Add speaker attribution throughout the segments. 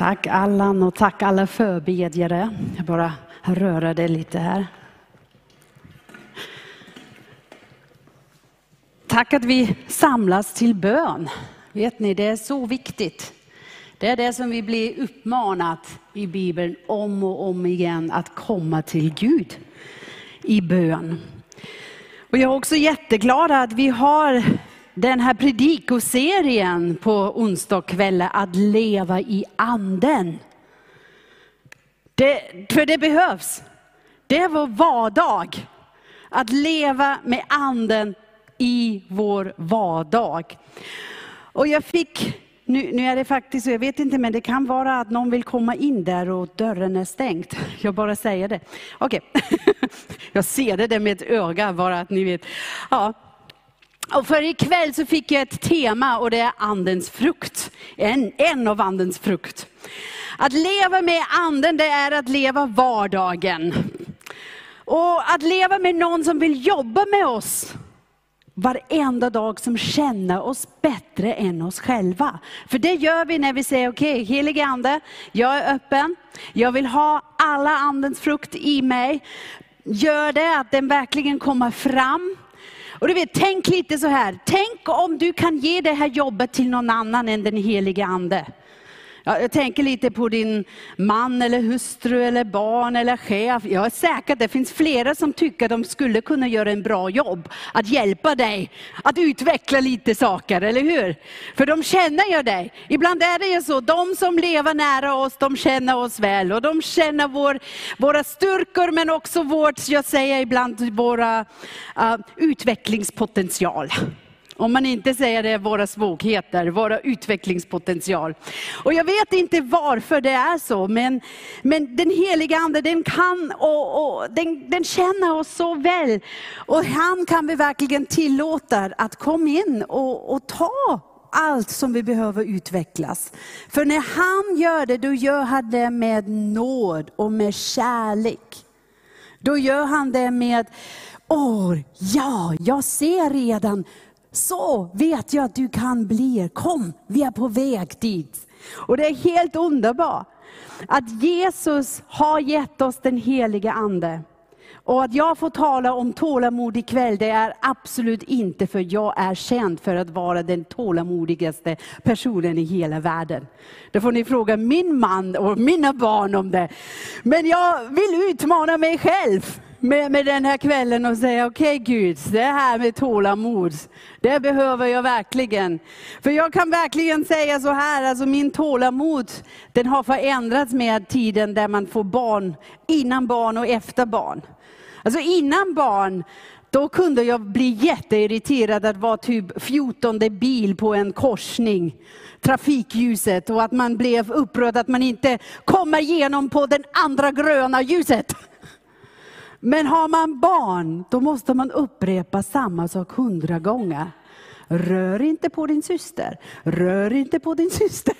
Speaker 1: Tack Allan och tack alla förbedjare. Jag bara röra det lite här. Tack att vi samlas till bön. Vet ni, det är så viktigt. Det är det som vi blir uppmanat i Bibeln om och om igen, att komma till Gud i bön. Och jag är också jätteglad att vi har den här predikoserien på onsdagskvällar, att leva i anden. Det, för det behövs. Det är vår vardag. Att leva med anden i vår vardag. Och jag fick, nu, nu är det faktiskt jag vet inte, men det kan vara att någon vill komma in där och dörren är stängt. Jag bara säger det. Okej, okay. jag ser det där med ett öga, bara att ni vet. Ja. Och för ikväll så fick jag ett tema och det är andens frukt. En, en av andens frukt. Att leva med anden, det är att leva vardagen. Och att leva med någon som vill jobba med oss varenda dag som känner oss bättre än oss själva. För det gör vi när vi säger, okej, okay, helige ande, jag är öppen, jag vill ha alla andens frukt i mig. Gör det att den verkligen kommer fram. Och du vet, tänk lite så här, tänk om du kan ge det här jobbet till någon annan än den helige ande. Ja, jag tänker lite på din man eller hustru eller barn eller chef. Jag är säker att det finns flera som tycker att de skulle kunna göra en bra jobb. Att hjälpa dig att utveckla lite saker, eller hur? För de känner ju dig. Ibland är det ju så, de som lever nära oss, de känner oss väl. Och de känner vår, våra styrkor men också vårt, jag säger ibland, våra uh, utvecklingspotential. Om man inte säger det, våra svagheter, våra utvecklingspotential. Och jag vet inte varför det är så, men, men den heliga Ande den kan och, och den, den, känner oss så väl. Och han kan vi verkligen tillåta att komma in och, och ta allt som vi behöver utvecklas. För när han gör det, då gör han det med nåd och med kärlek. Då gör han det med, åh ja, jag ser redan så vet jag att du kan bli. Kom, vi är på väg dit. Och det är helt underbart att Jesus har gett oss den helige Ande. Och att jag får tala om tålamod ikväll, det är absolut inte för jag är känd för att vara den tålamodigaste personen i hela världen. Det får ni fråga min man och mina barn om det. Men jag vill utmana mig själv med, med den här kvällen och säga, okej okay, Gud, det här med tålamod, det behöver jag verkligen. För jag kan verkligen säga så här, alltså min tålamod, den har förändrats med tiden där man får barn, innan barn och efter barn. Alltså innan barn, då kunde jag bli jätteirriterad att vara typ 14 bil på en korsning. Trafikljuset och att man blev upprörd att man inte kommer igenom på den andra gröna ljuset. Men har man barn, då måste man upprepa samma sak hundra gånger. Rör inte på din syster, rör inte på din syster.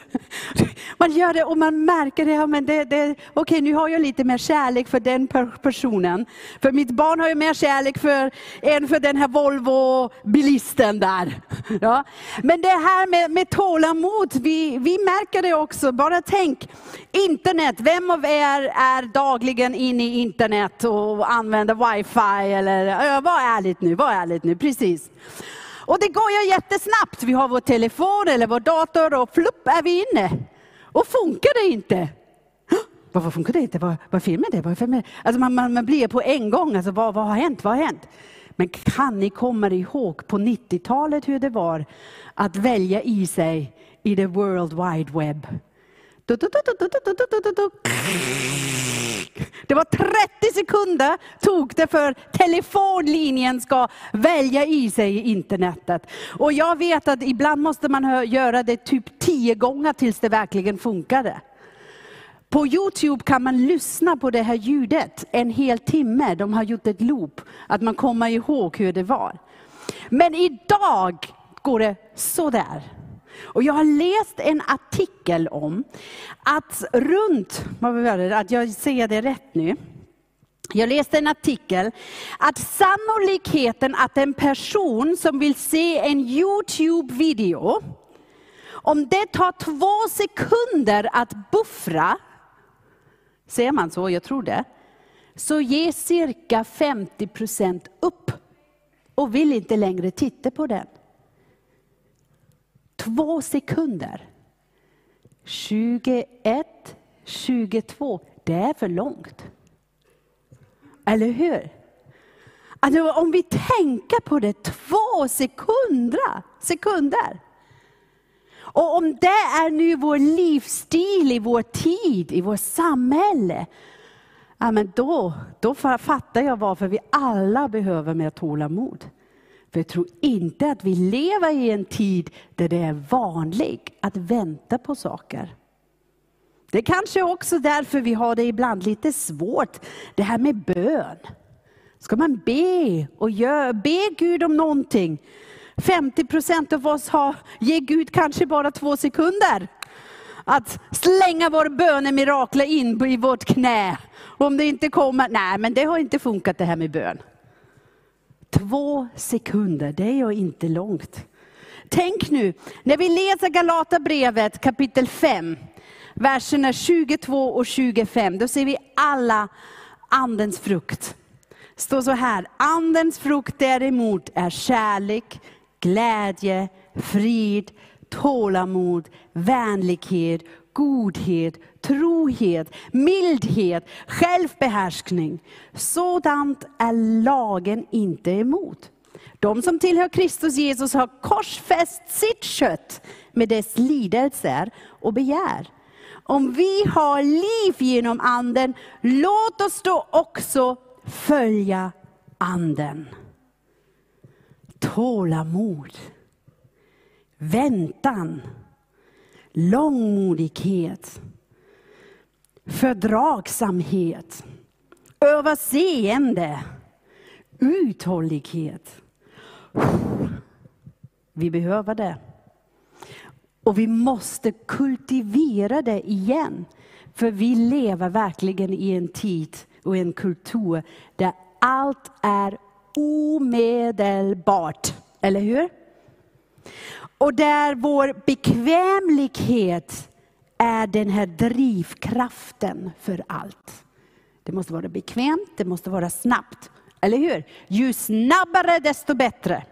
Speaker 1: Man gör det och man märker det, men det, det okej okay, nu har jag lite mer kärlek för den personen. För mitt barn har ju mer kärlek för, än för den här Volvo-bilisten där. Ja. Men det här med, med tålamod, vi, vi märker det också. Bara tänk, internet, vem av er är dagligen inne i internet och använder wifi? Eller, ja, var ärligt nu, var ärligt nu, precis. Och det går ju jättesnabbt. Vi har vår telefon eller vår dator och flupp är vi inne. Och funkar det inte? Varför funkar det inte? Vad, vad filmen det? Vad filmen? Alltså man, man, man, blir på en gång, alltså, vad, vad har hänt? Vad har hänt? Men kan ni komma ihåg på 90-talet hur det var att välja i sig i the world wide web? Det var 30 sekunder tog det för telefonlinjen ska välja i sig internetet. Och jag vet att ibland måste man göra det typ 10 gånger tills det verkligen funkade. På Youtube kan man lyssna på det här ljudet en hel timme. De har gjort ett loop, att man kommer ihåg hur det var. Men idag går det sådär. Och jag har läst en artikel om att runt, att jag säger det rätt nu, jag läste en artikel att sannolikheten att en person som vill se en Youtube-video Om det tar två sekunder att buffra, ser man så? Jag tror det. Så ger cirka 50 procent upp och vill inte längre titta på den. Två sekunder. 21, 22, det är för långt. Eller hur? Alltså, om vi tänker på det, två sekunder, sekunder. Och om det är nu vår livsstil i vår tid, i vårt samhälle, ja, men då, då fattar jag varför vi alla behöver mer tålamod. För jag tror inte att vi lever i en tid där det är vanligt att vänta på saker. Det är kanske också därför vi har det ibland lite svårt, det här med bön. Ska man be och gör, be Gud om någonting. 50 procent av oss har, ger Gud kanske bara två sekunder. Att slänga vår bönemirakel in i vårt knä. Om det inte kommer, nej men det har inte funkat det här med bön. Två sekunder, det är ju inte långt. Tänk nu, när vi läser Galaterbrevet kapitel 5, verserna 22 och 25, då ser vi alla andens frukt. Det står så här, andens frukt däremot är kärlek, glädje, frid, tålamod, vänlighet, godhet, trohet, mildhet, självbehärskning. Sådant är lagen inte emot. De som tillhör Kristus Jesus har korsfäst sitt kött med dess lidelser och begär. Om vi har liv genom anden, låt oss då också följa anden. Tålamod, väntan, långmodighet, fördragsamhet, överseende, uthållighet. Vi behöver det. Och vi måste kultivera det igen. För vi lever verkligen i en tid och en kultur där allt är omedelbart. Eller hur? Och där vår bekvämlighet är den här drivkraften för allt. Det måste vara bekvämt, det måste vara snabbt. Eller hur? Ju snabbare desto bättre.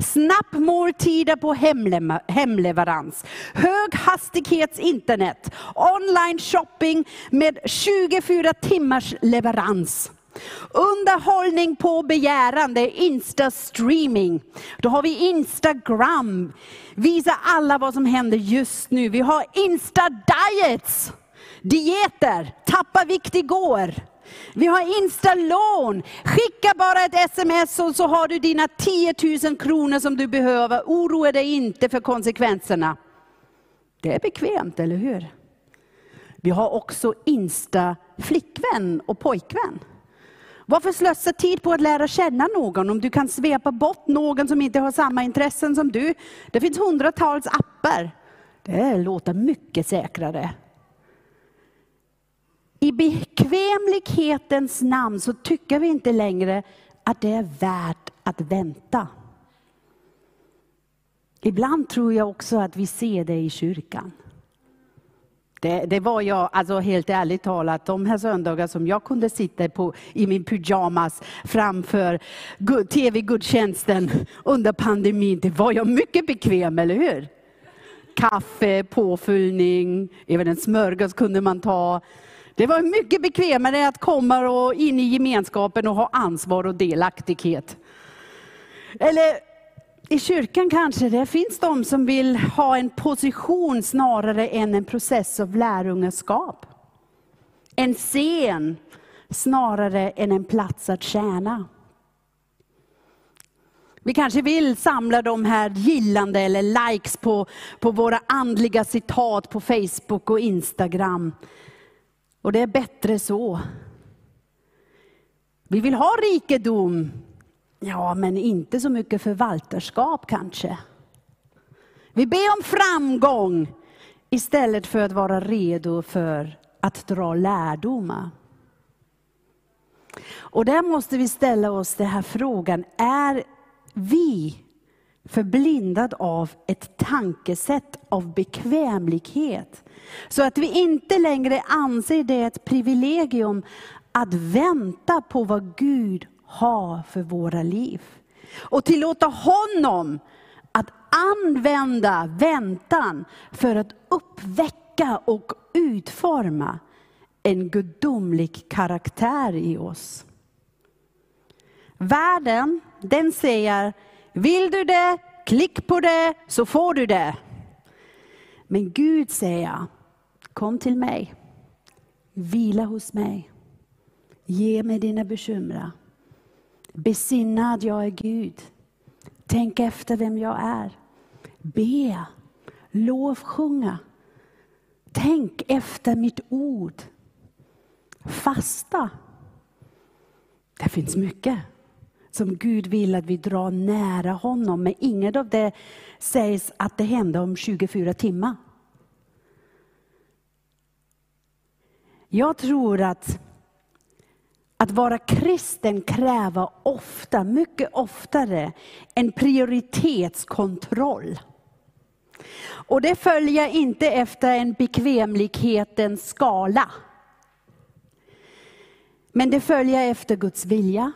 Speaker 1: Snabbmåltider på hemleverans, höghastighets internet, online shopping med 24 timmars leverans. Underhållning på begäran, det är Insta-streaming. Då har vi Instagram, Visa alla vad som händer just nu. Vi har Insta-diets, dieter, tappa vikt igår. Vi har Instalån. Skicka bara ett sms och så har du dina 10 000 kronor som du behöver. Oroa dig inte för konsekvenserna. Det är bekvämt, eller hur? Vi har också Insta flickvän och pojkvän. Varför slösa tid på att lära känna någon om du kan svepa bort någon som inte har samma intressen som du? Det finns hundratals appar. Det låter mycket säkrare. I bekvämlighetens namn så tycker vi inte längre att det är värt att vänta. Ibland tror jag också att vi ser det i kyrkan. Det, det, var jag, alltså helt ärligt talat, de här söndagar som jag kunde sitta på, i min pyjamas framför tv-gudstjänsten under pandemin, det var jag mycket bekväm, eller hur? Kaffe, påfyllning, även en smörgås kunde man ta. Det var mycket bekvämare att komma och in i gemenskapen och ha ansvar och delaktighet. Eller i kyrkan kanske det finns de som vill ha en position snarare än en process av lärjungaskap. En scen snarare än en plats att tjäna. Vi kanske vill samla de här gillande eller likes på, på våra andliga citat på Facebook och Instagram. Och det är bättre så. Vi vill ha rikedom, Ja, men inte så mycket förvaltarskap kanske. Vi ber om framgång istället för att vara redo för att dra lärdomar. Och där måste vi ställa oss den här frågan, är vi förblindad av ett tankesätt av bekvämlighet. Så att vi inte längre anser det ett privilegium att vänta på vad Gud ha för våra liv. Och tillåta honom att använda väntan för att uppväcka och utforma en gudomlig karaktär i oss. Världen, den säger, vill du det, klick på det, så får du det. Men Gud säger, kom till mig, vila hos mig, ge mig dina bekymmer. Besinna att jag är Gud. Tänk efter vem jag är. Be, lovsjunga. Tänk efter mitt ord. Fasta. Det finns mycket som Gud vill att vi drar nära honom. Men inget av det sägs att det händer om 24 timmar. Jag tror att att vara kristen kräver ofta, mycket oftare, en prioritetskontroll. Och det följer inte efter en bekvämlighetens skala. Men det följer efter Guds vilja,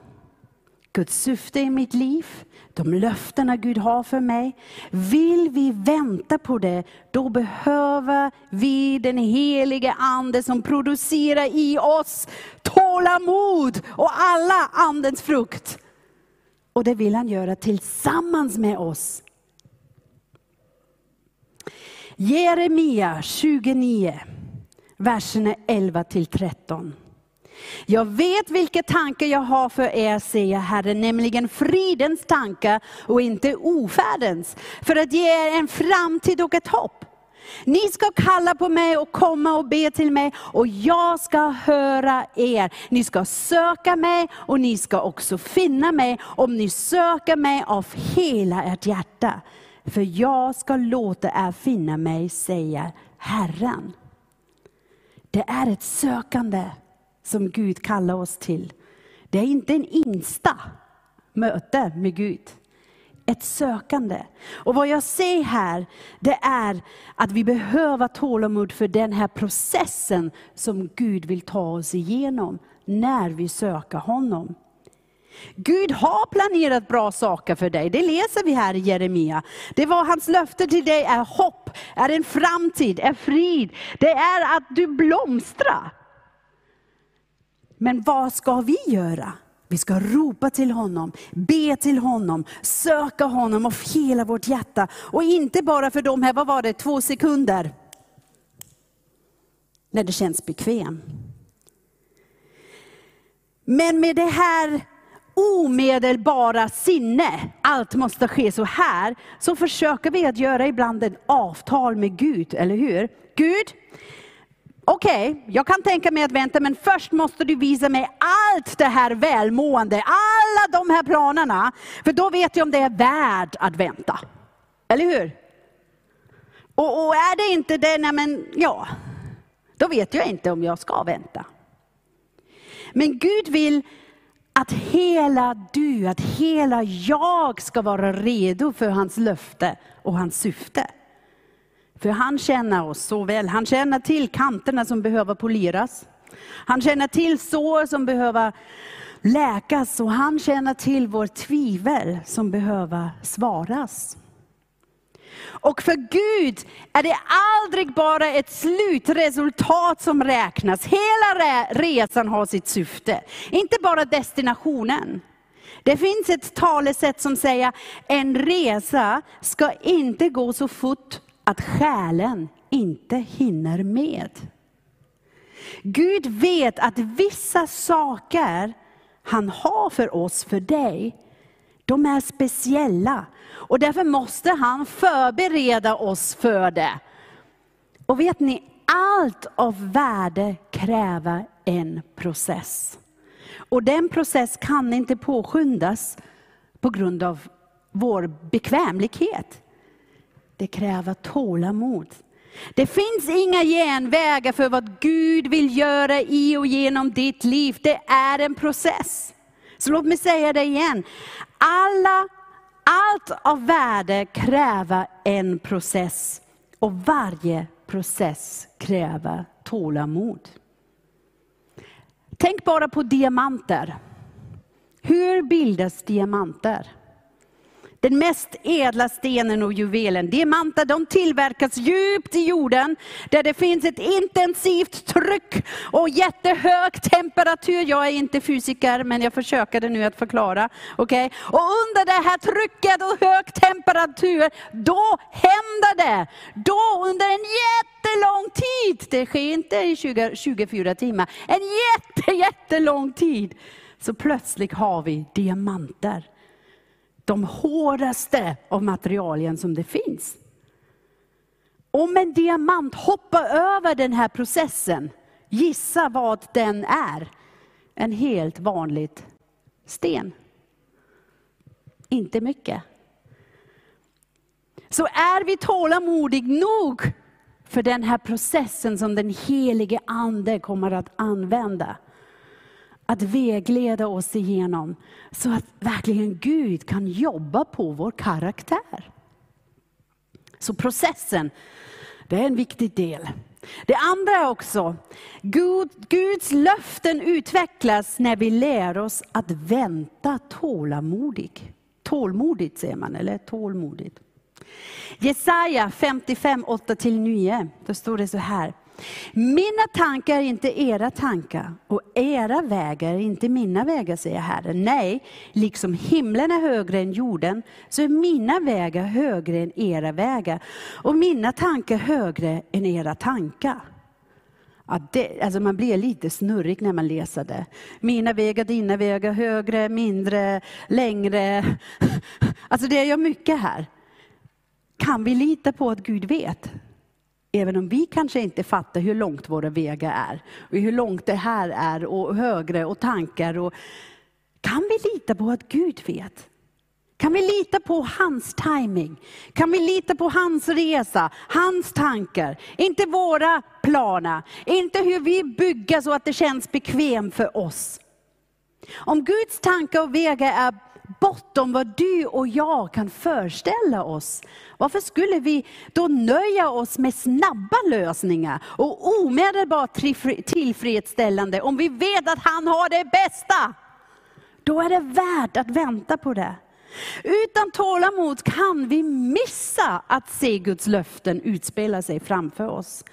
Speaker 1: Guds syfte i mitt liv, de löftena Gud har för mig. Vill vi vänta på det, då behöver vi den helige Ande som producerar i oss tålamod och alla Andens frukt. Och det vill han göra tillsammans med oss. Jeremia 29, verserna 11 till 13. Jag vet vilka tankar jag har för er, säger Herren, nämligen fridens tankar och inte ofärdens, för att ge er en framtid och ett hopp. Ni ska kalla på mig och komma och be till mig och jag ska höra er. Ni ska söka mig och ni ska också finna mig om ni söker mig av hela ert hjärta. För jag ska låta er finna mig, säger Herren. Det är ett sökande som Gud kallar oss till. Det är inte en insta möte med Gud. Ett sökande. Och vad jag ser här, det är att vi behöver tålamod för den här processen som Gud vill ta oss igenom när vi söker honom. Gud har planerat bra saker för dig, det läser vi här i Jeremia. Det var hans löfte till dig är hopp, är en framtid, är frid. Det är att du blomstrar. Men vad ska vi göra? Vi ska ropa till honom, be till honom, söka honom av hela vårt hjärta. Och inte bara för de här, vad var det, två sekunder. När det känns bekvämt. Men med det här omedelbara sinne, allt måste ske så här, så försöker vi att göra ibland ett avtal med Gud, eller hur? Gud, okej, okay, jag kan tänka mig att vänta, men först måste du visa mig allt det här välmående, alla de här planerna. För då vet jag om det är värt att vänta. Eller hur? Och, och är det inte det, nej men ja, då vet jag inte om jag ska vänta. Men Gud vill att hela du, att hela jag ska vara redo för hans löfte och hans syfte. För han känner oss så väl. Han känner till kanterna som behöver poleras. Han känner till sår som behöver läkas och han känner till vår tvivel som behöver svaras. Och för Gud är det aldrig bara ett slutresultat som räknas. Hela resan har sitt syfte, inte bara destinationen. Det finns ett talesätt som säger, en resa ska inte gå så fort att själen inte hinner med. Gud vet att vissa saker han har för oss, för dig, de är speciella. Och därför måste han förbereda oss för det. Och vet ni, allt av värde kräver en process. Och den process kan inte påskyndas på grund av vår bekvämlighet. Det kräver tålamod. Det finns inga genvägar för vad Gud vill göra i och genom ditt liv. Det är en process. Så låt mig säga det igen. Alla Allt av värde kräver en process och varje process kräver tålamod. Tänk bara på diamanter. Hur bildas diamanter? Den mest ädla stenen och juvelen. Diamanter de tillverkas djupt i jorden, där det finns ett intensivt tryck och jättehög temperatur. Jag är inte fysiker, men jag försöker nu att förklara. Okay? Och under det här trycket och hög temperatur, då händer det. Då under en jättelång tid, det sker inte i 20, 24 timmar, en jätte, jättelång tid, så plötsligt har vi diamanter de hårdaste av materialen som det finns. Om en diamant hoppar över den här processen, gissa vad den är? En helt vanlig sten. Inte mycket. Så är vi tålamodig nog för den här processen som den helige Ande kommer att använda, att vägleda oss igenom så att verkligen Gud kan jobba på vår karaktär. Så processen, det är en viktig del. Det andra är också, Gud, Guds löften utvecklas när vi lär oss att vänta tålamodigt. Tålmodigt säger man, eller tålmodigt. Jesaja 55, 8-9, då står det så här. Mina tankar är inte era tankar och era vägar är inte mina vägar, säger Herren. Nej, liksom himlen är högre än jorden, så är mina vägar högre än era vägar och mina tankar högre än era tankar. Ja, det, alltså man blir lite snurrig när man läser det. Mina vägar, dina vägar, högre, mindre, längre. Alltså det är mycket här. Kan vi lita på att Gud vet? Även om vi kanske inte fattar hur långt våra vägar är, och hur långt det här är, och högre, och tankar. Och... Kan vi lita på att Gud vet? Kan vi lita på hans timing? Kan vi lita på hans resa, hans tankar? Inte våra planer, inte hur vi bygger så att det känns bekvämt för oss. Om Guds tankar och vägar är bortom vad du och jag kan föreställa oss. Varför skulle vi då nöja oss med snabba lösningar och omedelbart tillfredsställande om vi vet att han har det bästa? Då är det värt att vänta på det. Utan tålamod kan vi missa att se Guds löften utspela sig framför oss.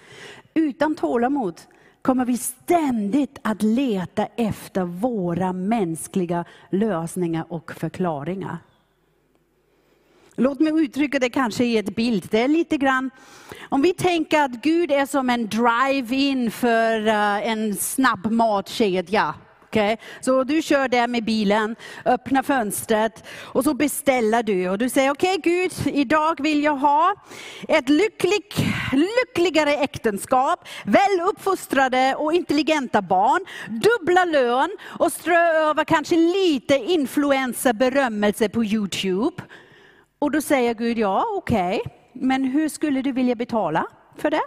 Speaker 1: Utan tålamod kommer vi ständigt att leta efter våra mänskliga lösningar och förklaringar. Låt mig uttrycka det kanske i ett bild. Det är lite grann, om vi tänker att Gud är som en drive-in för eh, en en snabbmatkedja. Okay? Så du kör där med bilen, öppnar fönstret och så beställer du. Och du säger, okej okay, Gud, idag vill jag ha ett lycklig, lyckligare äktenskap, väl uppfostrade och intelligenta barn, dubbla lön och strö över kanske lite influensa, berömmelse på Youtube. Och då säger Gud, ja okej, okay, men hur skulle du vilja betala för det?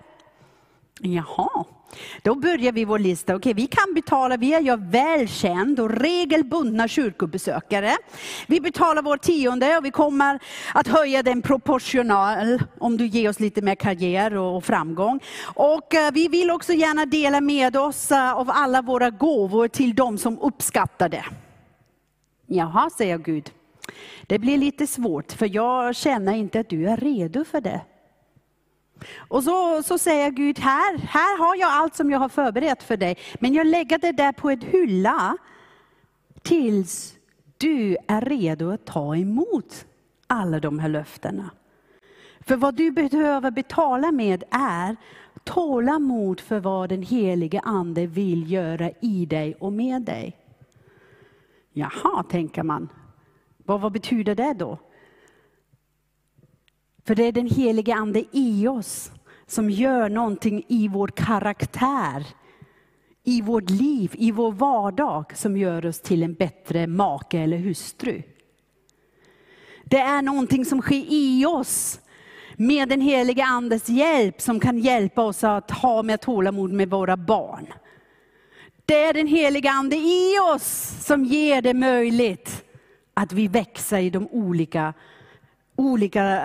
Speaker 1: Jaha, då börjar vi vår lista. Okej, vi kan betala, vi är ju välkänd och regelbundna kyrkobesökare. Vi betalar vår tionde och vi kommer att höja den proportional om du ger oss lite mer karriär och framgång. Och eh, vi vill också gärna dela med oss eh, av alla våra gåvor till de som uppskattar det. Jaha, säger Gud. Det blir lite svårt för jag känner inte att du är redo för det. Och så, så säger Gud, här, här har jag allt som jag har förberett för dig, men jag lägger det där på en hylla tills du är redo att ta emot alla de här löftena. För vad du behöver betala med är tålamod för vad den helige Ande vill göra i dig och med dig. Jaha, tänker man. Vad, vad betyder det då? För det är den helige Ande i oss som gör någonting i vår karaktär, i vårt liv, i vår vardag som gör oss till en bättre make eller hustru. Det är någonting som sker i oss med den helige Andes hjälp som kan hjälpa oss att ha mer tålamod med våra barn. Det är den helige Ande i oss som ger det möjligt att vi växer i de olika olika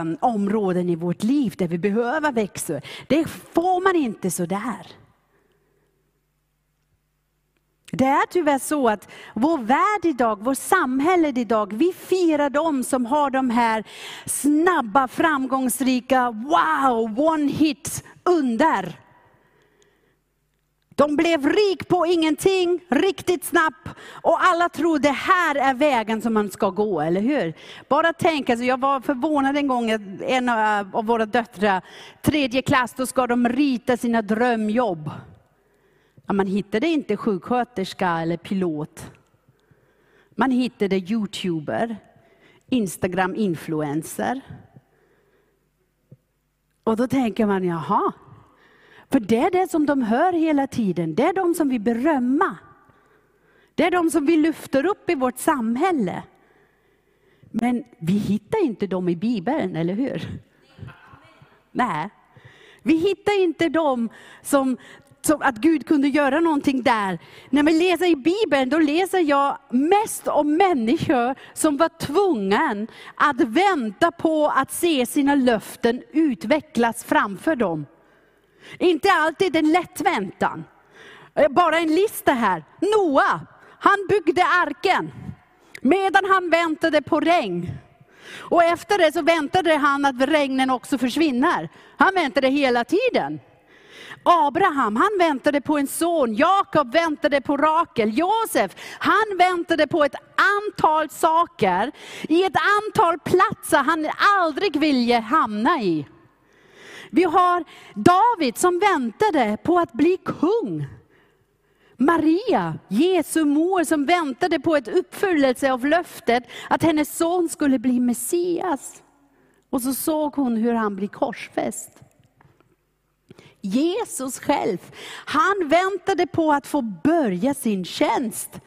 Speaker 1: um, områden i vårt liv där vi behöver växa. Det får man inte så där. Det är tyvärr så att vår värld idag, vårt samhälle idag, vi firar de som har de här snabba, framgångsrika, wow, one hit, under. De blev rik på ingenting, riktigt snabbt. Och alla tror det här är vägen som man ska gå, eller hur? Bara tänk, alltså jag var förvånad en gång, en eh, av våra döttrar, tredje klass, då ska de rita sina drömjobb. Ja, man hittade inte sjuksköterska eller pilot. Man hittade youtuber, Instagram-influencer. Och då tänker man, jaha, för det är det som de hör hela tiden. Det är de som vi berömma. Det är de som vi lyfter upp i vårt samhälle. Men vi hittar inte dem i Bibeln, eller hur? Nej. Vi hittar inte dem som, som att Gud kunde göra någonting där. När vi läser i Bibeln, då läser jag mest om människor som var tvungna att vänta på att se sina löften utvecklas framför dem. Inte alltid en lätt väntan. Eh, bara en lista här. Noa, han byggde arken medan han väntade på regn. Och efter det så väntade han att regnen också försvinner. Han väntade hela tiden. Abraham, han väntade på en son. Jakob väntade på Rakel. Josef, han väntade på ett antal saker, i ett antal platser han aldrig ville hamna i. Vi har David som väntade på att bli kung. Maria, Jesu mor, som väntade på ett uppfyllelse av löftet att hennes son skulle bli Messias. Och så såg hon hur han blev korsfäst. Jesus själv, han väntade på att få börja sin tjänst.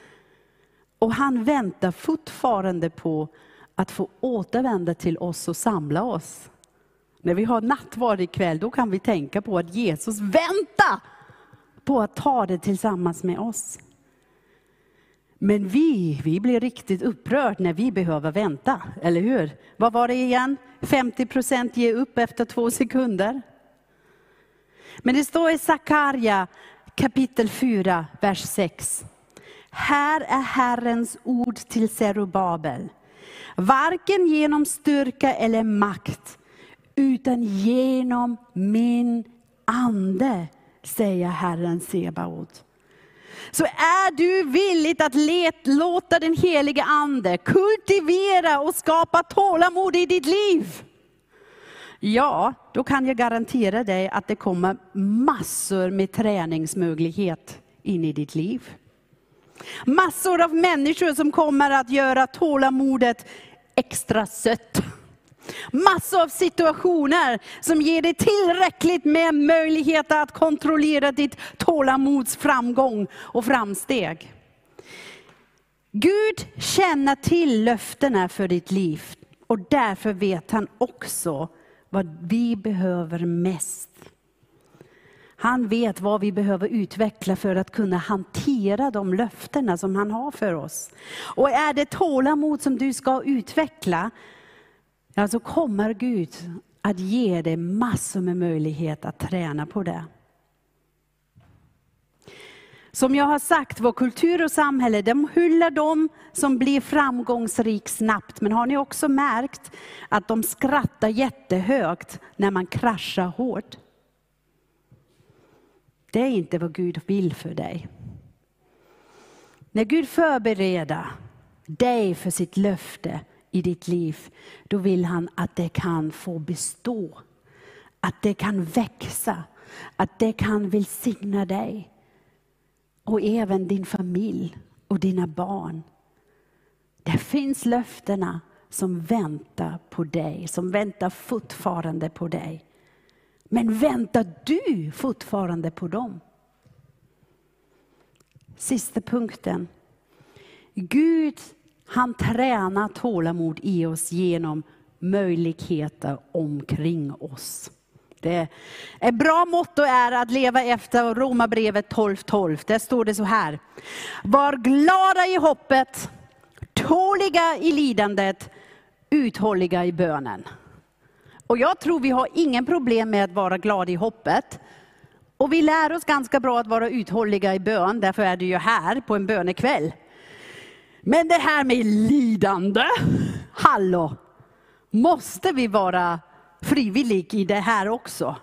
Speaker 1: Och han väntar fortfarande på att få återvända till oss och samla oss. När vi har nattvard ikväll, då kan vi tänka på att Jesus väntar på att ta det tillsammans med oss. Men vi, vi blir riktigt upprörda när vi behöver vänta, eller hur? Vad var det igen? 50 procent ger upp efter två sekunder. Men det står i Sakarja kapitel 4, vers 6. Här är Herrens ord till Zerubabel. Varken genom styrka eller makt, utan genom min ande, säger Herren Sebaot. Så är du villig att let, låta den helige Ande kultivera och skapa tålamod i ditt liv, ja, då kan jag garantera dig att det kommer massor med träningsmöjlighet in i ditt liv. Massor av människor som kommer att göra tålamodet extra sött. Massor av situationer som ger dig tillräckligt med möjligheter att kontrollera ditt tålamods framgång och framsteg. Gud känner till löftena för ditt liv och därför vet han också vad vi behöver mest. Han vet vad vi behöver utveckla för att kunna hantera de löftena som han har för oss. Och är det tålamod som du ska utveckla, ja, så kommer Gud att ge dig massor med möjlighet att träna på det. Som jag har sagt, vår kultur och samhälle, de hyllar de som blir framgångsrik snabbt. Men har ni också märkt att de skrattar jättehögt när man kraschar hårt? Det är inte vad Gud vill för dig. När Gud förbereder dig för sitt löfte i ditt liv, då vill han att det kan få bestå. Att det kan växa, att det kan välsigna dig och även din familj och dina barn. Det finns löftena som väntar på dig, som väntar fortfarande på dig. Men väntar du fortfarande på dem? Sista punkten. Gud han tränar tålamod i oss genom möjligheter omkring oss. Det ett bra motto är att leva efter Romarbrevet 12.12. 12. Där står det så här. Var glada i hoppet, tåliga i lidandet, uthålliga i bönen. Och jag tror vi har ingen problem med att vara glada i hoppet. Och vi lär oss ganska bra att vara uthålliga i bön, därför är du ju här på en bönekväll. Men det här med lidande, hallå! Måste vi vara frivilliga i det här också?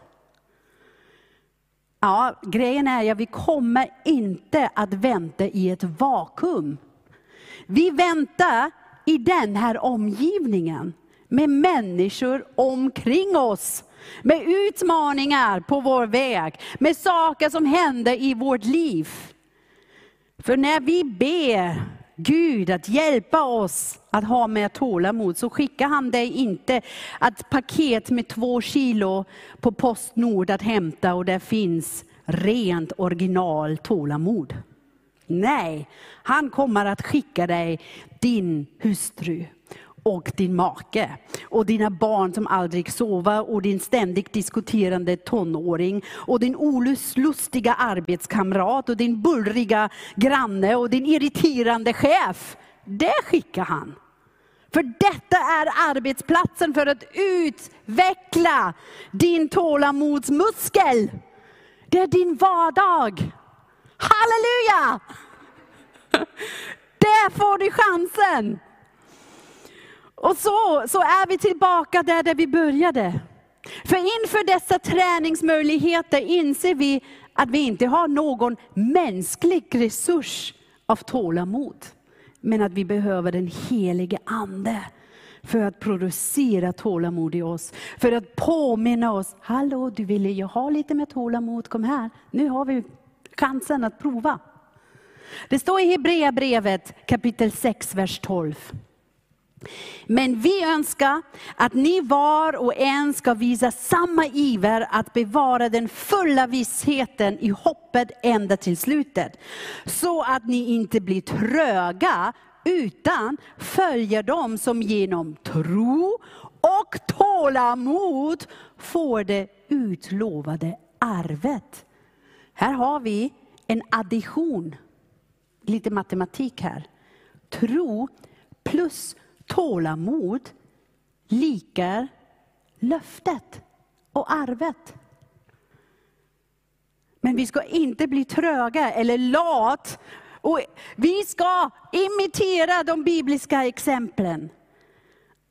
Speaker 1: Ja, grejen är att vi kommer inte att vänta i ett vakuum. Vi väntar i den här omgivningen med människor omkring oss. Med utmaningar på vår väg, med saker som händer i vårt liv. För när vi ber Gud att hjälpa oss att ha mer tålamod, så skickar han dig inte ett paket med två kilo på Postnord att hämta och där finns rent original tålamod. Nej, han kommer att skicka dig din hustru och din make. Och dina barn som aldrig sover och din ständigt diskuterande tonåring. Och din olustiga arbetskamrat och din bullriga granne och din irriterande chef. Det skickar han. För detta är arbetsplatsen för att utveckla din tålamodsmuskel. Det är din vardag. Halleluja! Där får du chansen. Och så, så är vi tillbaka där, där vi började. För inför dessa träningsmöjligheter inser vi att vi inte har någon mänsklig resurs av tålamod. Men att vi behöver den helige Ande för att producera tålamod i oss. För att påminna oss, hallå du ville ju ha lite mer tålamod, kom här. Nu har vi chansen att prova. Det står i Hebreerbrevet kapitel 6, vers 12. Men vi önskar att ni var och en ska visa samma iver att bevara den fulla vissheten i hoppet ända till slutet. Så att ni inte blir tröga, utan följer dem som genom tro och tålamod får det utlovade arvet. Här har vi en addition, lite matematik här. Tro plus tålamod likar löftet och arvet. Men vi ska inte bli tröga eller lat. Och vi ska imitera de bibliska exemplen.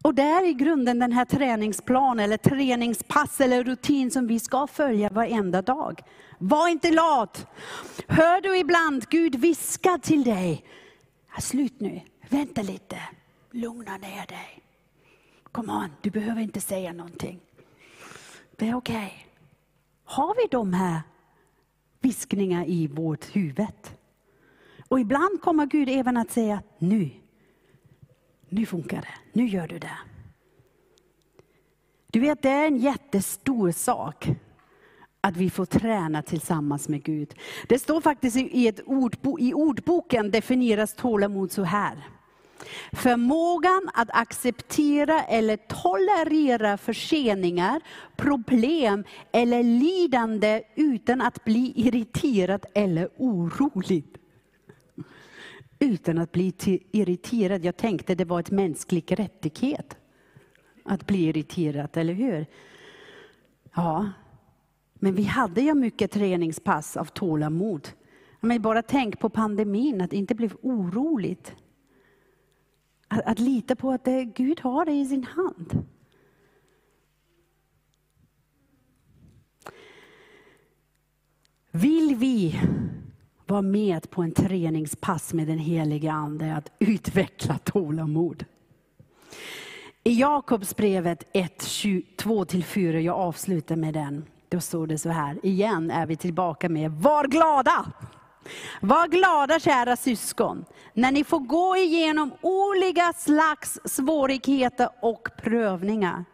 Speaker 1: Och det är i grunden den här träningsplan eller träningspass eller rutin som vi ska följa varenda dag. Var inte lat. Hör du ibland Gud viska till dig, slut nu, vänta lite, lugna ner dig. Kom on, du behöver inte säga någonting. Det är okej. Okay. Har vi de här viskningar i vårt huvud? Och ibland kommer Gud även att säga, nu, nu funkar det, nu gör du det. Du vet, det är en jättestor sak att vi får träna tillsammans med Gud. Det står faktiskt i, ett ordbo, i ordboken definieras tålamod så här. Förmågan att acceptera eller tolerera förseningar, problem eller lidande utan att bli irriterad eller orolig. Utan att bli irriterad. Jag tänkte det var ett mänsklig rättighet att bli irriterad, eller hur? Ja, men vi hade ju mycket träningspass av tålamod. Men bara tänk på pandemin, att inte bli oroligt. Att, att lita på att det, Gud har det i sin hand. Vill vi vara med på en träningspass med den helige Ande, att utveckla tålamod. I Jakobsbrevet 1, 2-4, jag avslutar med den. Då står det så här, igen är vi tillbaka med, var glada! Var glada kära syskon, när ni får gå igenom olika slags svårigheter och prövningar.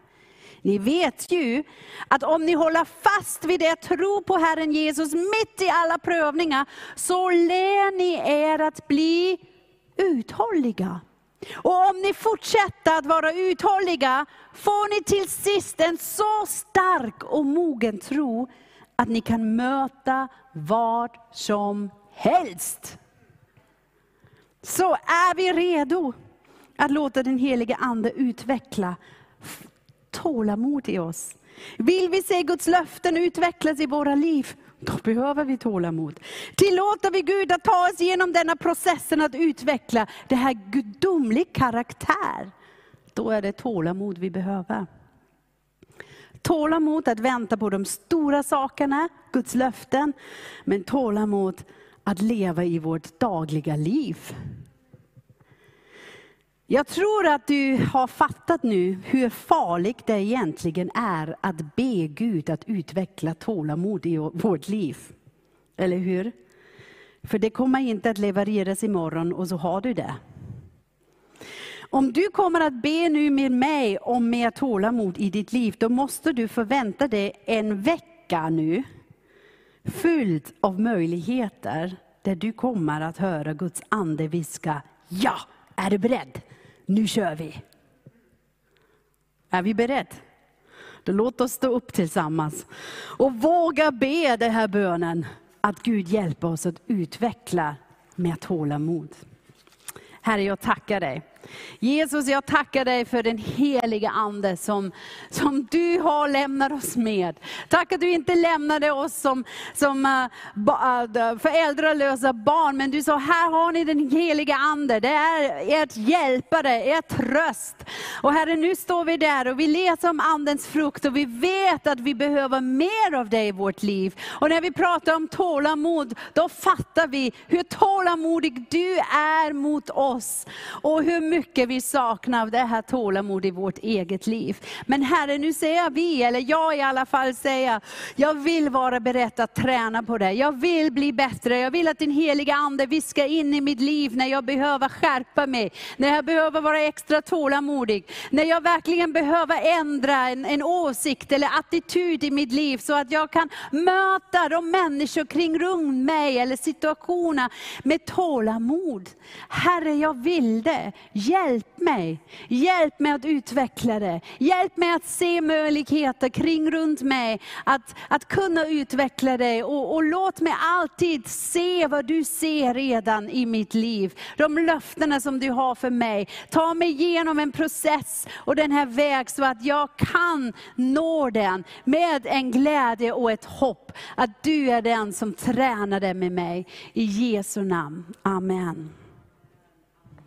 Speaker 1: Ni vet ju att om ni håller fast vid er tro på Herren Jesus mitt i alla prövningar, så lär ni er att bli uthålliga. Och om ni fortsätter att vara uthålliga, får ni till sist en så stark och mogen tro, att ni kan möta vad som helst. Så är vi redo att låta den heliga Ande utveckla tålamod i oss. Vill vi se Guds löften utvecklas i våra liv, då behöver vi tålamod. Tillåter vi Gud att ta oss igenom denna processen att utveckla det här gudomlig karaktär, då är det tålamod vi behöver. Tålamod att vänta på de stora sakerna, Guds löften, men tålamod att leva i vårt dagliga liv. Jag tror att du har fattat nu hur farligt det egentligen är att be Gud att utveckla tålamod i vårt liv. Eller hur? För det kommer inte att levereras imorgon och så har du det. Om du kommer att be nu med mig om mer tålamod i ditt liv, då måste du förvänta dig en vecka nu, fylld av möjligheter, där du kommer att höra Guds ande viska, ja, är du beredd? Nu kör vi. Är vi beredda? Då låt oss stå upp tillsammans och våga be den här bönen, att Gud hjälper oss att utveckla med tålamod. Herre, jag tackar dig Jesus, jag tackar dig för den heliga Ande som, som du har lämnat oss med. Tack att du inte lämnade oss som, som eh, eh, föräldralösa barn, men du sa, här har ni den heliga Ande. Det är ert hjälpare, ert tröst. Och Herre, nu står vi där och vi läser om Andens frukt och vi vet att vi behöver mer av dig i vårt liv. Och när vi pratar om tålamod, då fattar vi hur tålamodig du är mot oss. Och hur mycket vi saknar av det här tålamod i vårt eget liv. Men Herre, nu säger vi, eller jag i alla fall säger, jag vill vara beredd att träna på det. Jag vill bli bättre. Jag vill att din heliga Ande viskar in i mitt liv när jag behöver skärpa mig, när jag behöver vara extra tålamodig, när jag verkligen behöver ändra en, en åsikt eller attityd i mitt liv, så att jag kan möta de människor kring runt mig, eller situationer med tålamod. Herre, jag vill det. Hjälp mig. Hjälp mig att utveckla det. Hjälp mig att se möjligheter kring runt mig, att, att kunna utveckla det. Och, och låt mig alltid se vad du ser redan i mitt liv. De löftena som du har för mig. Ta mig igenom en process och den här väg så att jag kan nå den med en glädje och ett hopp. Att du är den som tränar med mig. I Jesu namn. Amen.